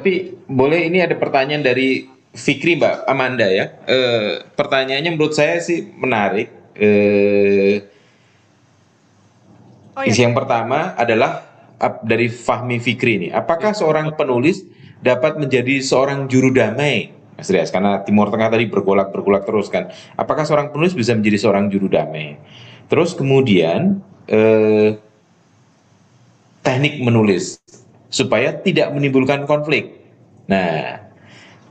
tapi boleh ini ada pertanyaan dari Fikri Mbak Amanda ya. Eh, pertanyaannya menurut saya sih menarik. Eh, Oh ya, yang pertama adalah dari Fahmi Fikri ini. Apakah seorang penulis dapat menjadi seorang juru damai? Mas Rias, karena Timur Tengah tadi bergolak bergolak terus kan. Apakah seorang penulis bisa menjadi seorang juru damai? Terus kemudian eh, teknik menulis supaya tidak menimbulkan konflik. Nah,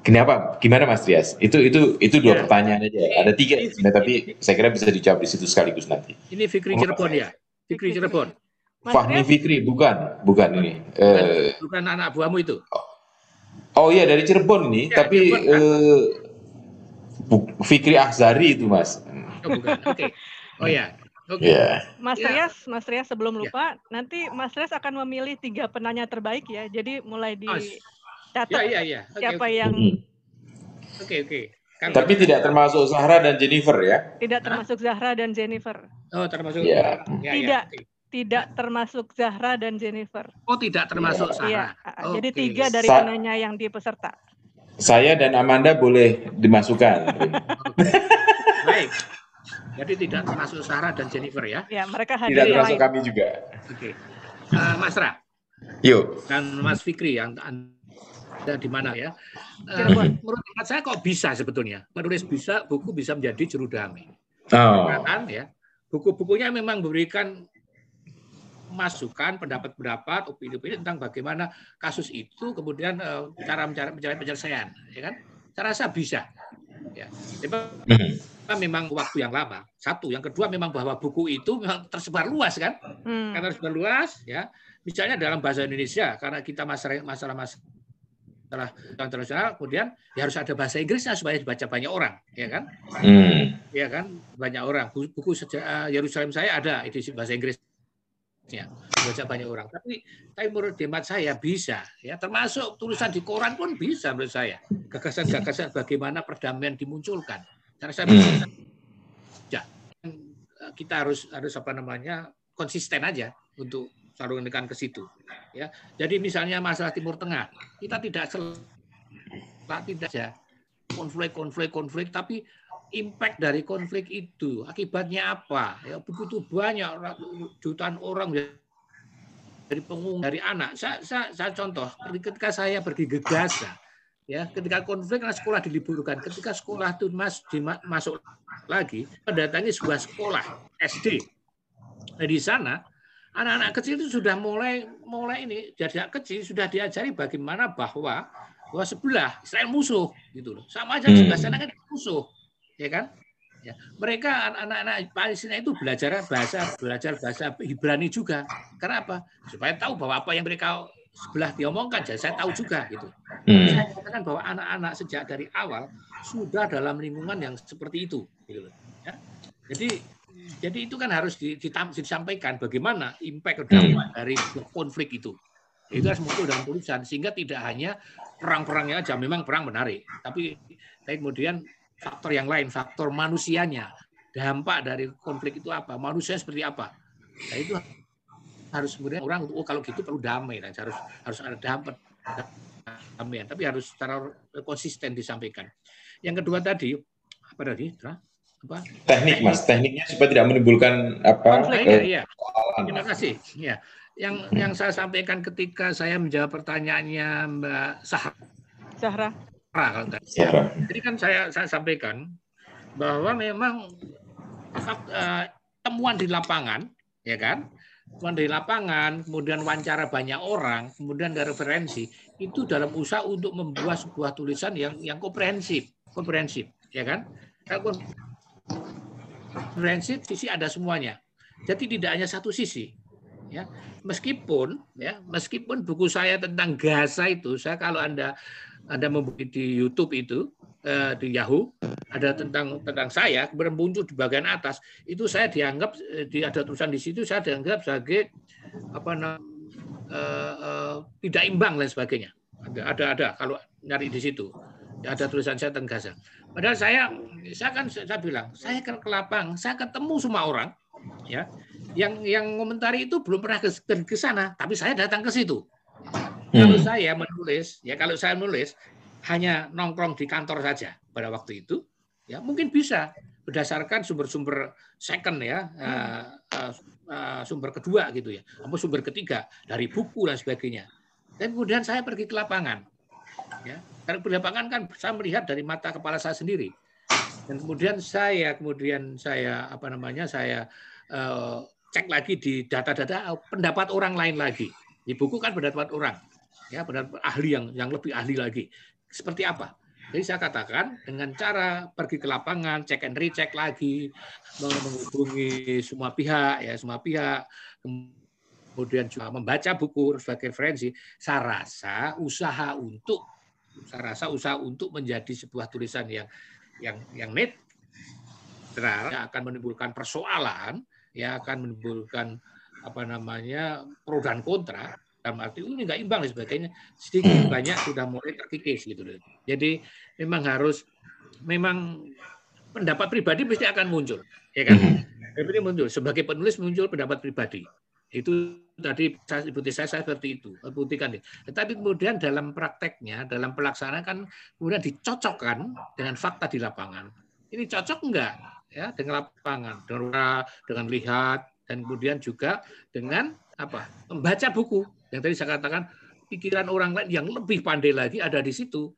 kenapa? Gimana Mas Rias? Itu itu itu dua Ya. pertanyaan aja. Ada tiga, Ini- sebenarnya, tapi saya kira bisa dijawab di situ sekaligus nanti. Ini Fikri Cirebon ya? Fikri Cirebon. Fahmi Fikri bukan, bukan ini. Eh, Bukan anak buahmu itu. oh iya dari Cirebon ini, Ya, tapi Cirebon, Bu- Fikri Ahzari itu mas. Oh, bukan. Oke. Oh ya. Oke. Ya. Mas Ya. Rias, Mas Rias sebelum Ya. lupa, nanti Mas Rias akan memilih tiga penanya terbaik ya. Jadi mulai di Oh, catat Ya, ya, ya. Oke, siapa oke. yang Mm. Oke, oke. Kan- Tapi tidak termasuk Zahra dan Jennifer ya. tidak termasuk Zahra dan Jennifer. Oh, termasuk. Ya. Ya, ya, Tidak. oke. Tidak termasuk Zahra dan Jennifer. Oh, tidak termasuk Iya, Sarah. jadi Oke. tiga dari Sa- penanya yang di peserta. Saya dan Amanda boleh dimasukkan. Baik. Jadi tidak termasuk Sarah dan Jennifer ya. Ya, mereka tidak hadir yang termasuk lain. kami juga. Oke. Eh, Mas Ra Yuk. dan Mas Fikri yang anda di mana ya? Cirebon. menurut hemat saya kok bisa sebetulnya menulis bisa buku bisa menjadi juru damai. Oh. Ya. Buku-bukunya memang memberikan masukan, pendapat-pendapat, opini-opini tentang bagaimana kasus itu, kemudian eh, cara mencari penyelesaian, ya kan? Saya rasa bisa. Ya. Jadi. Memang waktu yang lama. Satu, yang kedua memang bahwa buku itu memang tersebar luas kan? Hmm. Karena tersebar luas, ya. Misalnya dalam bahasa Indonesia, karena kita masalah masalah masalah internasional, kemudian ya harus ada bahasa Inggrisnya supaya dibaca banyak orang, ya kan? Hmm. ya kan banyak orang buku, buku sejarah Yerusalem saya ada edisi bahasa Inggrisnya baca banyak orang tapi tapi menurut hemat saya bisa ya termasuk tulisan di koran pun bisa menurut saya gagasan-gagasan bagaimana perdamaian dimunculkan cara saya Hmm. ya kita harus harus apa namanya konsisten aja untuk selalu menekan ke situ ya. Jadi misalnya masalah Timur Tengah kita tidak sel tidak ya. Konflik konflik konflik tapi impact dari konflik itu akibatnya apa? Ya begitu banyak jutaan orang ya, dari pengungsi dari anak. Saya, saya, saya contoh ketika saya pergi ke Gaza ya ketika konflik karena sekolah diliburkan. Ketika sekolah itu mas, masuk lagi mendatangi sebuah sekolah SD nah, di sana anak-anak kecil itu sudah mulai mulai ini dari kecil sudah diajari bagaimana bahwa bahwa sebelah Israel musuh gitu loh. Sama aja Hmm. sebelah sana kan musuh ya kan? Ya mereka anak-anak Palestina itu belajar bahasa belajar bahasa Ibrani juga. Karena apa? Supaya tahu bahwa apa yang mereka sebelah diomongkan jadi saya tahu juga gitu Hmm. saya katakan bahwa anak-anak sejak dari awal sudah dalam lingkungan yang seperti itu gitu loh ya. jadi jadi itu kan harus disampaikan bagaimana impact dampak dari konflik itu itu harus muncul dalam tulisan sehingga tidak hanya perang-perangnya aja memang perang menarik tapi tapi kemudian faktor yang lain faktor manusianya dampak dari konflik itu apa manusia seperti apa nah itu harus kemudian orang oh kalau gitu perlu damai dan harus harus ada dampak damai tapi harus secara konsisten disampaikan yang kedua tadi apa tadi apa Teknik mas, tekniknya supaya tidak menimbulkan apa? Konflik, Iya, eh, iya. persoalan, Terima kasih. Ya, yang yang saya sampaikan ketika saya menjawab pertanyaannya Mbak Sahra nggak Ya. Jadi kan saya saya sampaikan bahwa memang eh, temuan di lapangan, ya kan? Di lapangan, kemudian wawancara banyak orang, kemudian ada referensi, itu dalam usaha untuk membuat sebuah tulisan yang yang komprehensif, komprehensif, ya kan? Komprehensif sisi ada semuanya. Jadi tidak hanya satu sisi. Ya, meskipun ya, meskipun buku saya tentang Gaza itu, saya kalau anda anda membuka di YouTube itu eh, di Yahoo ada tentang tentang saya kemudian muncul di bagian atas. Itu saya dianggap eh, di ada tulisan di situ saya dianggap sebagai apa namanya eh, eh, tidak imbang dan sebagainya. Ada ada ada kalau nyari di situ. Ada tulisan saya tentang Gaza padahal saya saya kan saya bilang saya ke, ke lapang saya ketemu semua orang ya yang yang komentari itu belum pernah ke, ke sana tapi saya datang ke situ. Kalau Hmm. saya menulis, ya kalau saya menulis hanya nongkrong di kantor saja pada waktu itu, ya mungkin bisa berdasarkan sumber-sumber second ya, eh, eh, eh, sumber kedua gitu ya, atau sumber ketiga dari buku dan sebagainya. Dan kemudian saya pergi ke lapangan, ya. Karena di lapangan kan saya melihat dari mata kepala saya sendiri. Dan kemudian saya kemudian saya apa namanya saya eh, cek lagi di data-data pendapat orang lain lagi. Di buku kan pendapat orang, ya pendapat ahli yang yang lebih ahli lagi. Seperti apa? Jadi saya katakan dengan cara pergi ke lapangan, cek and recheck lagi, menghubungi semua pihak, ya semua pihak, kemudian juga membaca buku sebagai referensi. Saya rasa usaha untuk, saya rasa usaha untuk menjadi sebuah tulisan yang yang yang yang akan menimbulkan persoalan, ya akan menimbulkan apa namanya pro dan kontra dalam arti ini nggak imbang dan sebagainya sedikit banyak sudah mulai terkikis gitu loh. Jadi memang harus memang pendapat pribadi pasti akan muncul, ya kan? Pribadi muncul sebagai penulis muncul pendapat pribadi. Itu tadi saya ikuti saya, saya seperti itu, buktikan. Tetapi kemudian dalam prakteknya, dalam pelaksanaan kan kemudian dicocokkan dengan fakta di lapangan. Ini cocok enggak ya dengan lapangan, dengan dengan lihat dan kemudian juga dengan apa? membaca buku yang tadi saya katakan pikiran orang lain yang lebih pandai lagi ada di situ.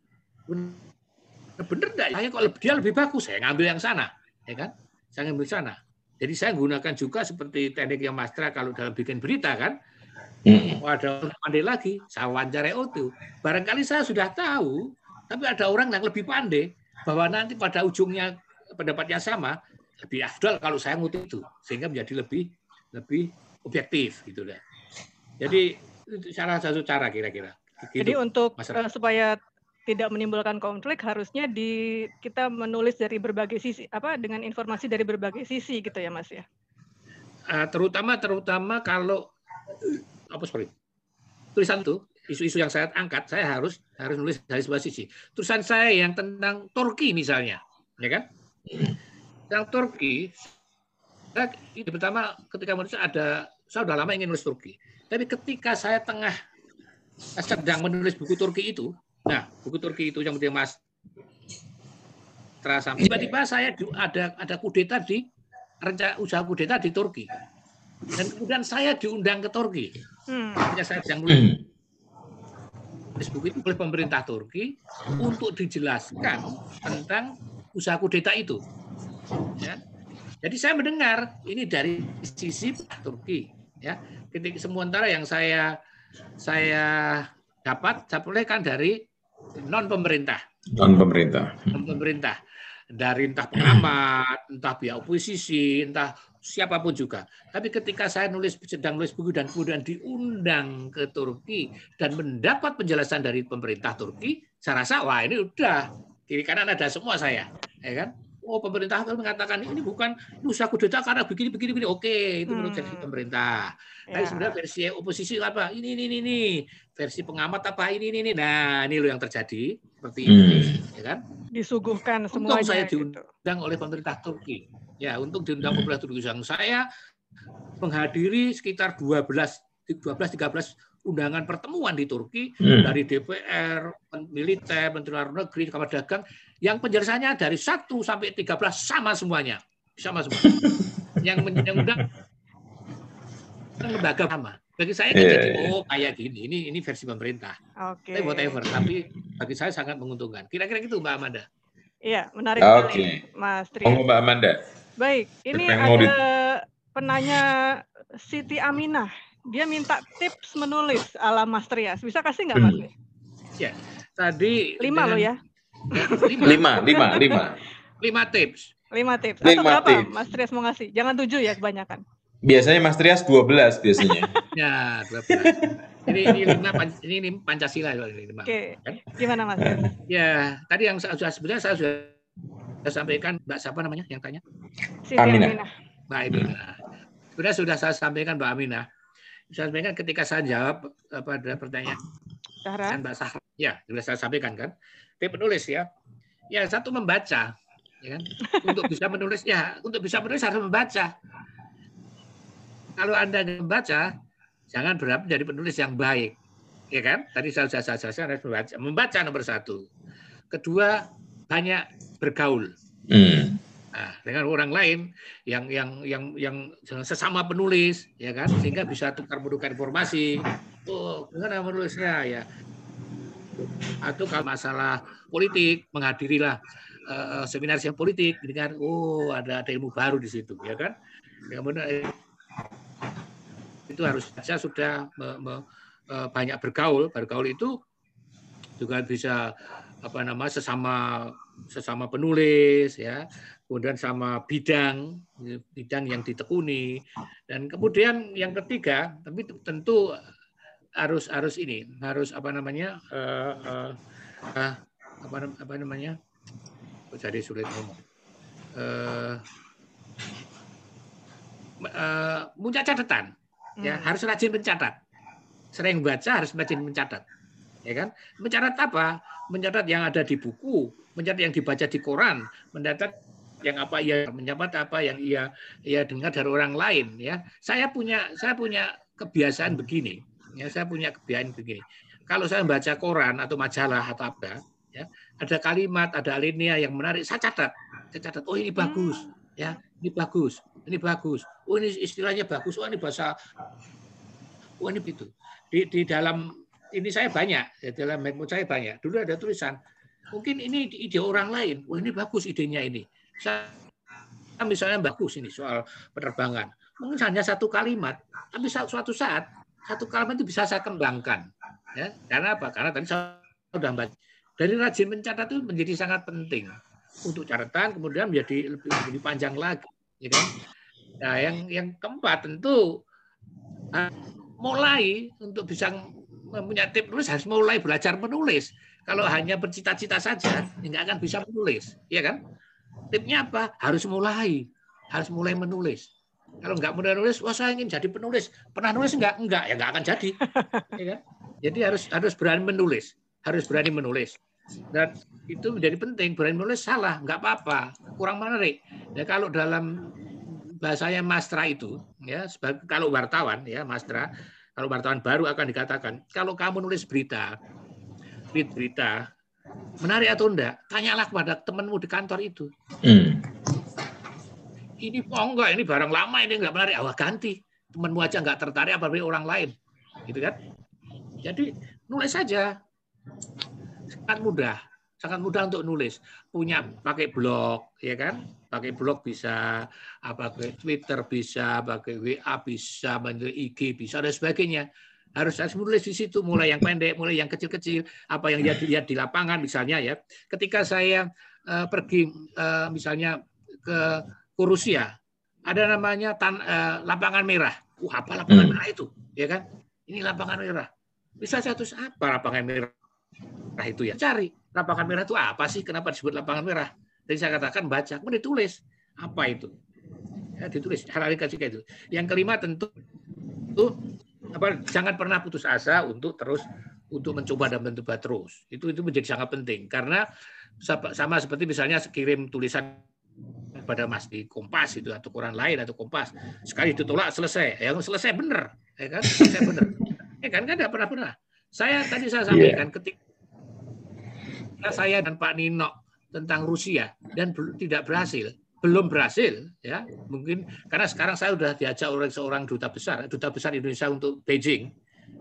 Bener enggak? Saya kok lebih, dia lebih bagus, saya ngambil yang sana, ya kan? Saya ngambil sana. Jadi saya gunakan juga seperti teknik yang Mastra kalau dalam bikin berita kan, Hmm. ada orang pandai lagi, saya wawancara itu. Barangkali saya sudah tahu, tapi ada orang yang lebih pandai bahwa nanti pada ujungnya pendapatnya sama, lebih afdal kalau saya ngutip itu, sehingga menjadi lebih lebih objektif gitu deh. Jadi itu salah satu cara kira-kira. Jadi untuk masyarakat. eh, supaya tidak menimbulkan konflik harusnya di kita menulis dari berbagai sisi apa dengan informasi dari berbagai sisi gitu ya Mas ya. Eh, terutama terutama kalau eh, apa sorry tulisan itu isu-isu yang saya angkat saya harus harus nulis dari sebuah sisi tulisan saya yang tentang Turki misalnya ya kan tentang Turki saya, ini pertama ketika menulis ada saya sudah lama ingin nulis Turki tapi ketika saya tengah sedang menulis buku Turki itu nah buku Turki itu yang penting Mas terasa tiba-tiba saya ada ada kudeta di rencana usaha kudeta di Turki. Dan kemudian saya diundang ke Turki. Hmm. Saya sedang menulis Facebook itu oleh pemerintah Turki untuk dijelaskan tentang usaha kudeta itu. Ya. Jadi saya mendengar ini dari sisi Turki. Ya, ketika sementara yang saya saya dapat saya perolehkan dari non pemerintah Non pemerintah. non pemerintah dari entah pengamat, entah pihak oposisi, entah siapa pun juga. Tapi ketika saya nulis sedang nulis buku dan kemudian diundang ke Turki dan mendapat penjelasan dari pemerintah Turki, saya rasa wah ini udah kiri kanan ada semua saya, ya kan? Oh pemerintah mengatakan ini bukan ini usaha kudeta karena begini begini begini. Oke itu menurut Hmm. versi pemerintah. Tapi Ya. sebenarnya versi oposisi apa? Ini ini ini ini. Versi pengamat apa? Ini ini ini. Nah ini loh yang terjadi seperti ini, ya kan? Disuguhkan Untung semuanya saya gitu. diundang oleh pemerintah Turki. Ya, untuk diundang pemerintah Turki yang saya menghadiri sekitar 12 12 13 undangan pertemuan di Turki Hmm. dari DPR, militer, Menteri Luar Negeri, Kamar Dagang yang penjelasannya dari 1 sampai 13 sama semuanya. Sama semua. yang undang lembaga sama. Bagi saya Iya, jadi iya. oh kayak gini, ini ini versi pemerintah. Oke. Tapi whatever, tapi bagi saya sangat menguntungkan. Kira-kira gitu Mbak Amanda. Iya, menarik sekali Mas Tri. Monggo Mbak Amanda. Baik, ini ada penanya Siti Aminah. Dia minta tips menulis ala Mas Trias. Bisa kasih nggak Mas? Hmm. Tadi Lima loh ya, Lima, Lima, lima, lima. lima tips. lima tips. Atau Lima berapa tips. Mas Trias mau ngasih? Jangan tujuh ya kebanyakan. Biasanya Mas Trias 12 biasanya. Ya, 12. Ini ini lima pan- ini, ini Pancasila ini lima. Oke, gimana Mas? Ya, tadi yang saya sudah sebenarnya saya sudah saya sampaikan Mbak siapa namanya yang tanya? Siti Aminah. Aminah. Mbak Aminah. Sebenarnya sudah saya sampaikan Mbak Aminah. Saya sampaikan ketika saya jawab apa ada pertanyaan Zahra. Mbak Sahra. Ya, sudah saya sampaikan kan. Tapi penulis ya. Ya, satu membaca, ya kan? Untuk bisa menulis ya, untuk bisa menulis harus membaca. Kalau Anda membaca, jangan berharap menjadi penulis yang baik. ya kan? Tadi saya sudah jelaskan harus membaca. Membaca nomor satu. Kedua, banyak bergaul. Hmm. Nah, dengan orang lain yang yang yang yang sesama penulis ya kan? Sehingga bisa tukar menukar informasi. Oh gimana menulisnya? Ya. Atau kalau masalah politik menghadirilah uh, seminar yang politik dengan oh ada ada ilmu baru di situ ya kan? Kemudian eh, itu harus saya sudah me, me, uh, banyak bergaul. Bergaul itu juga bisa apa nama sesama sesama penulis ya kemudian sama bidang bidang yang ditekuni. Dan kemudian yang ketiga tapi tentu harus harus ini harus apa namanya uh, uh, uh, apa apa namanya jadi sulit ngomong? Uh, uh, punya catatan ya hmm. harus rajin mencatat. Sering baca harus rajin mencatat ya kan? Mencatat apa? Mencatat yang ada di buku mencatat yang dibaca di koran mencatat yang apa ia menyapat apa yang ia ia dengar dari orang lain ya. Saya punya saya punya kebiasaan begini ya saya punya kebiasaan begini. Kalau saya membaca koran atau majalah atau apa ya ada kalimat ada alinea yang menarik saya catat. Saya catat oh ini bagus ya ini bagus ini bagus. Oh ini istilahnya bagus oh ini bahasa oh ini itu di di dalam ini saya banyak ya, dalam medmut saya banyak. Dulu ada tulisan mungkin ini ide orang lain. Oh ini bagus idenya ini saya misalnya bagus ini soal penerbangan. Mungkin hanya satu kalimat, tapi suatu saat satu kalimat itu bisa saya kembangkan. Ya, karena apa? Karena tadi saya sudah baca. Dari rajin mencatat itu menjadi sangat penting untuk catatan, kemudian menjadi lebih, lebih panjang lagi, ya kan? Nah, yang yang keempat tentu uh, mulai untuk bisa punya tip menulis harus mulai belajar menulis. Kalau hanya bercita-cita saja, ya nggak akan bisa menulis, ya kan? Tipnya apa? Harus mulai. Harus mulai menulis. Kalau nggak mulai nulis, wah saya ingin jadi penulis. Pernah nulis nggak? Enggak, ya nggak akan jadi. ya kan? Jadi harus harus berani menulis. Harus berani menulis. Dan itu menjadi penting. Berani menulis salah, nggak apa-apa. Kurang menarik. Ya, kalau dalam bahasanya Mastra itu, ya sebagai kalau wartawan, ya Mastra, kalau wartawan baru akan dikatakan, kalau kamu nulis berita, berita menarik atau enggak, tanyalah kepada temanmu di kantor itu. Hmm. Ini oh enggak, ini barang lama ini enggak menarik, awak ganti. Temanmu aja enggak tertarik apa orang lain. Gitu kan? Jadi nulis saja. Sangat mudah. Sangat mudah untuk nulis. Punya pakai blog, ya kan? Pakai blog bisa, apa pakai Twitter bisa, pakai WA bisa, IG bisa dan sebagainya harus harus menulis di situ mulai yang pendek mulai yang kecil-kecil apa yang dia lihat di lapangan misalnya ya. Ketika saya uh, pergi uh, misalnya ke, ke Rusia ada namanya tan, uh, lapangan merah. Wah apa lapangan hmm. merah itu? Ya kan? Ini lapangan merah. Bisa satu apa lapangan merah itu ya? Cari. Lapangan merah itu apa sih? Kenapa disebut lapangan merah? Jadi saya katakan baca kemudian ditulis. Apa itu? Ya, ditulis. Hal-hal itu yang kelima tentu itu apa jangan pernah putus asa untuk terus untuk mencoba dan mencoba terus. Itu itu menjadi sangat penting. Karena sama seperti misalnya kirim tulisan pada Mas di Kompas itu atau koran lain atau Kompas. Sekali ditolak selesai. Ya selesai benar ya kan? Selesai benar ya kan? Kan tidak pernah pernah. Saya tadi saya sampaikan yeah. ketika saya dan Pak Nino tentang Rusia dan tidak berhasil belum berhasil ya. Mungkin karena sekarang saya sudah diajak oleh seorang duta besar duta besar Indonesia untuk Beijing.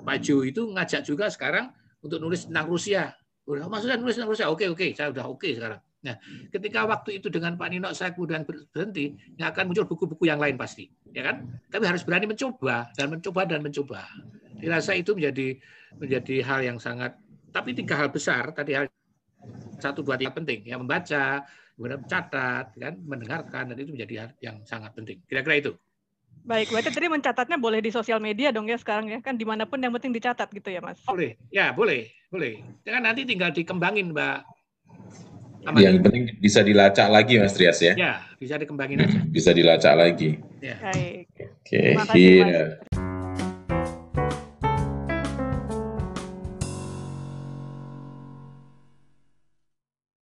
Pak Jo itu ngajak juga sekarang untuk nulis tentang Rusia. Udah maksudnya nulis tentang Rusia? Oke oke saya udah oke sekarang. Nah ketika waktu itu dengan Pak Nino saya kemudian berhenti yang akan muncul buku-buku yang lain pasti ya kan? Tapi harus berani mencoba dan mencoba dan mencoba. Dirasa itu menjadi menjadi hal yang sangat tapi tiga hal besar. Tadi hal satu dua tiga penting. Ya membaca kemudian mencatat, kan, mendengarkan, dan itu menjadi hal yang sangat penting. Kira-kira itu. Baik, berarti tadi mencatatnya boleh di sosial media dong ya sekarang ya, kan di mana pun yang penting dicatat gitu ya Mas? Boleh, ya boleh, boleh. Kan nanti tinggal dikembangin Mbak. Aman. Yang penting bisa dilacak lagi Mas Trias ya? Ya, bisa dikembangin aja. Bisa dilacak lagi. Ya. Baik. Oke, okay. iya.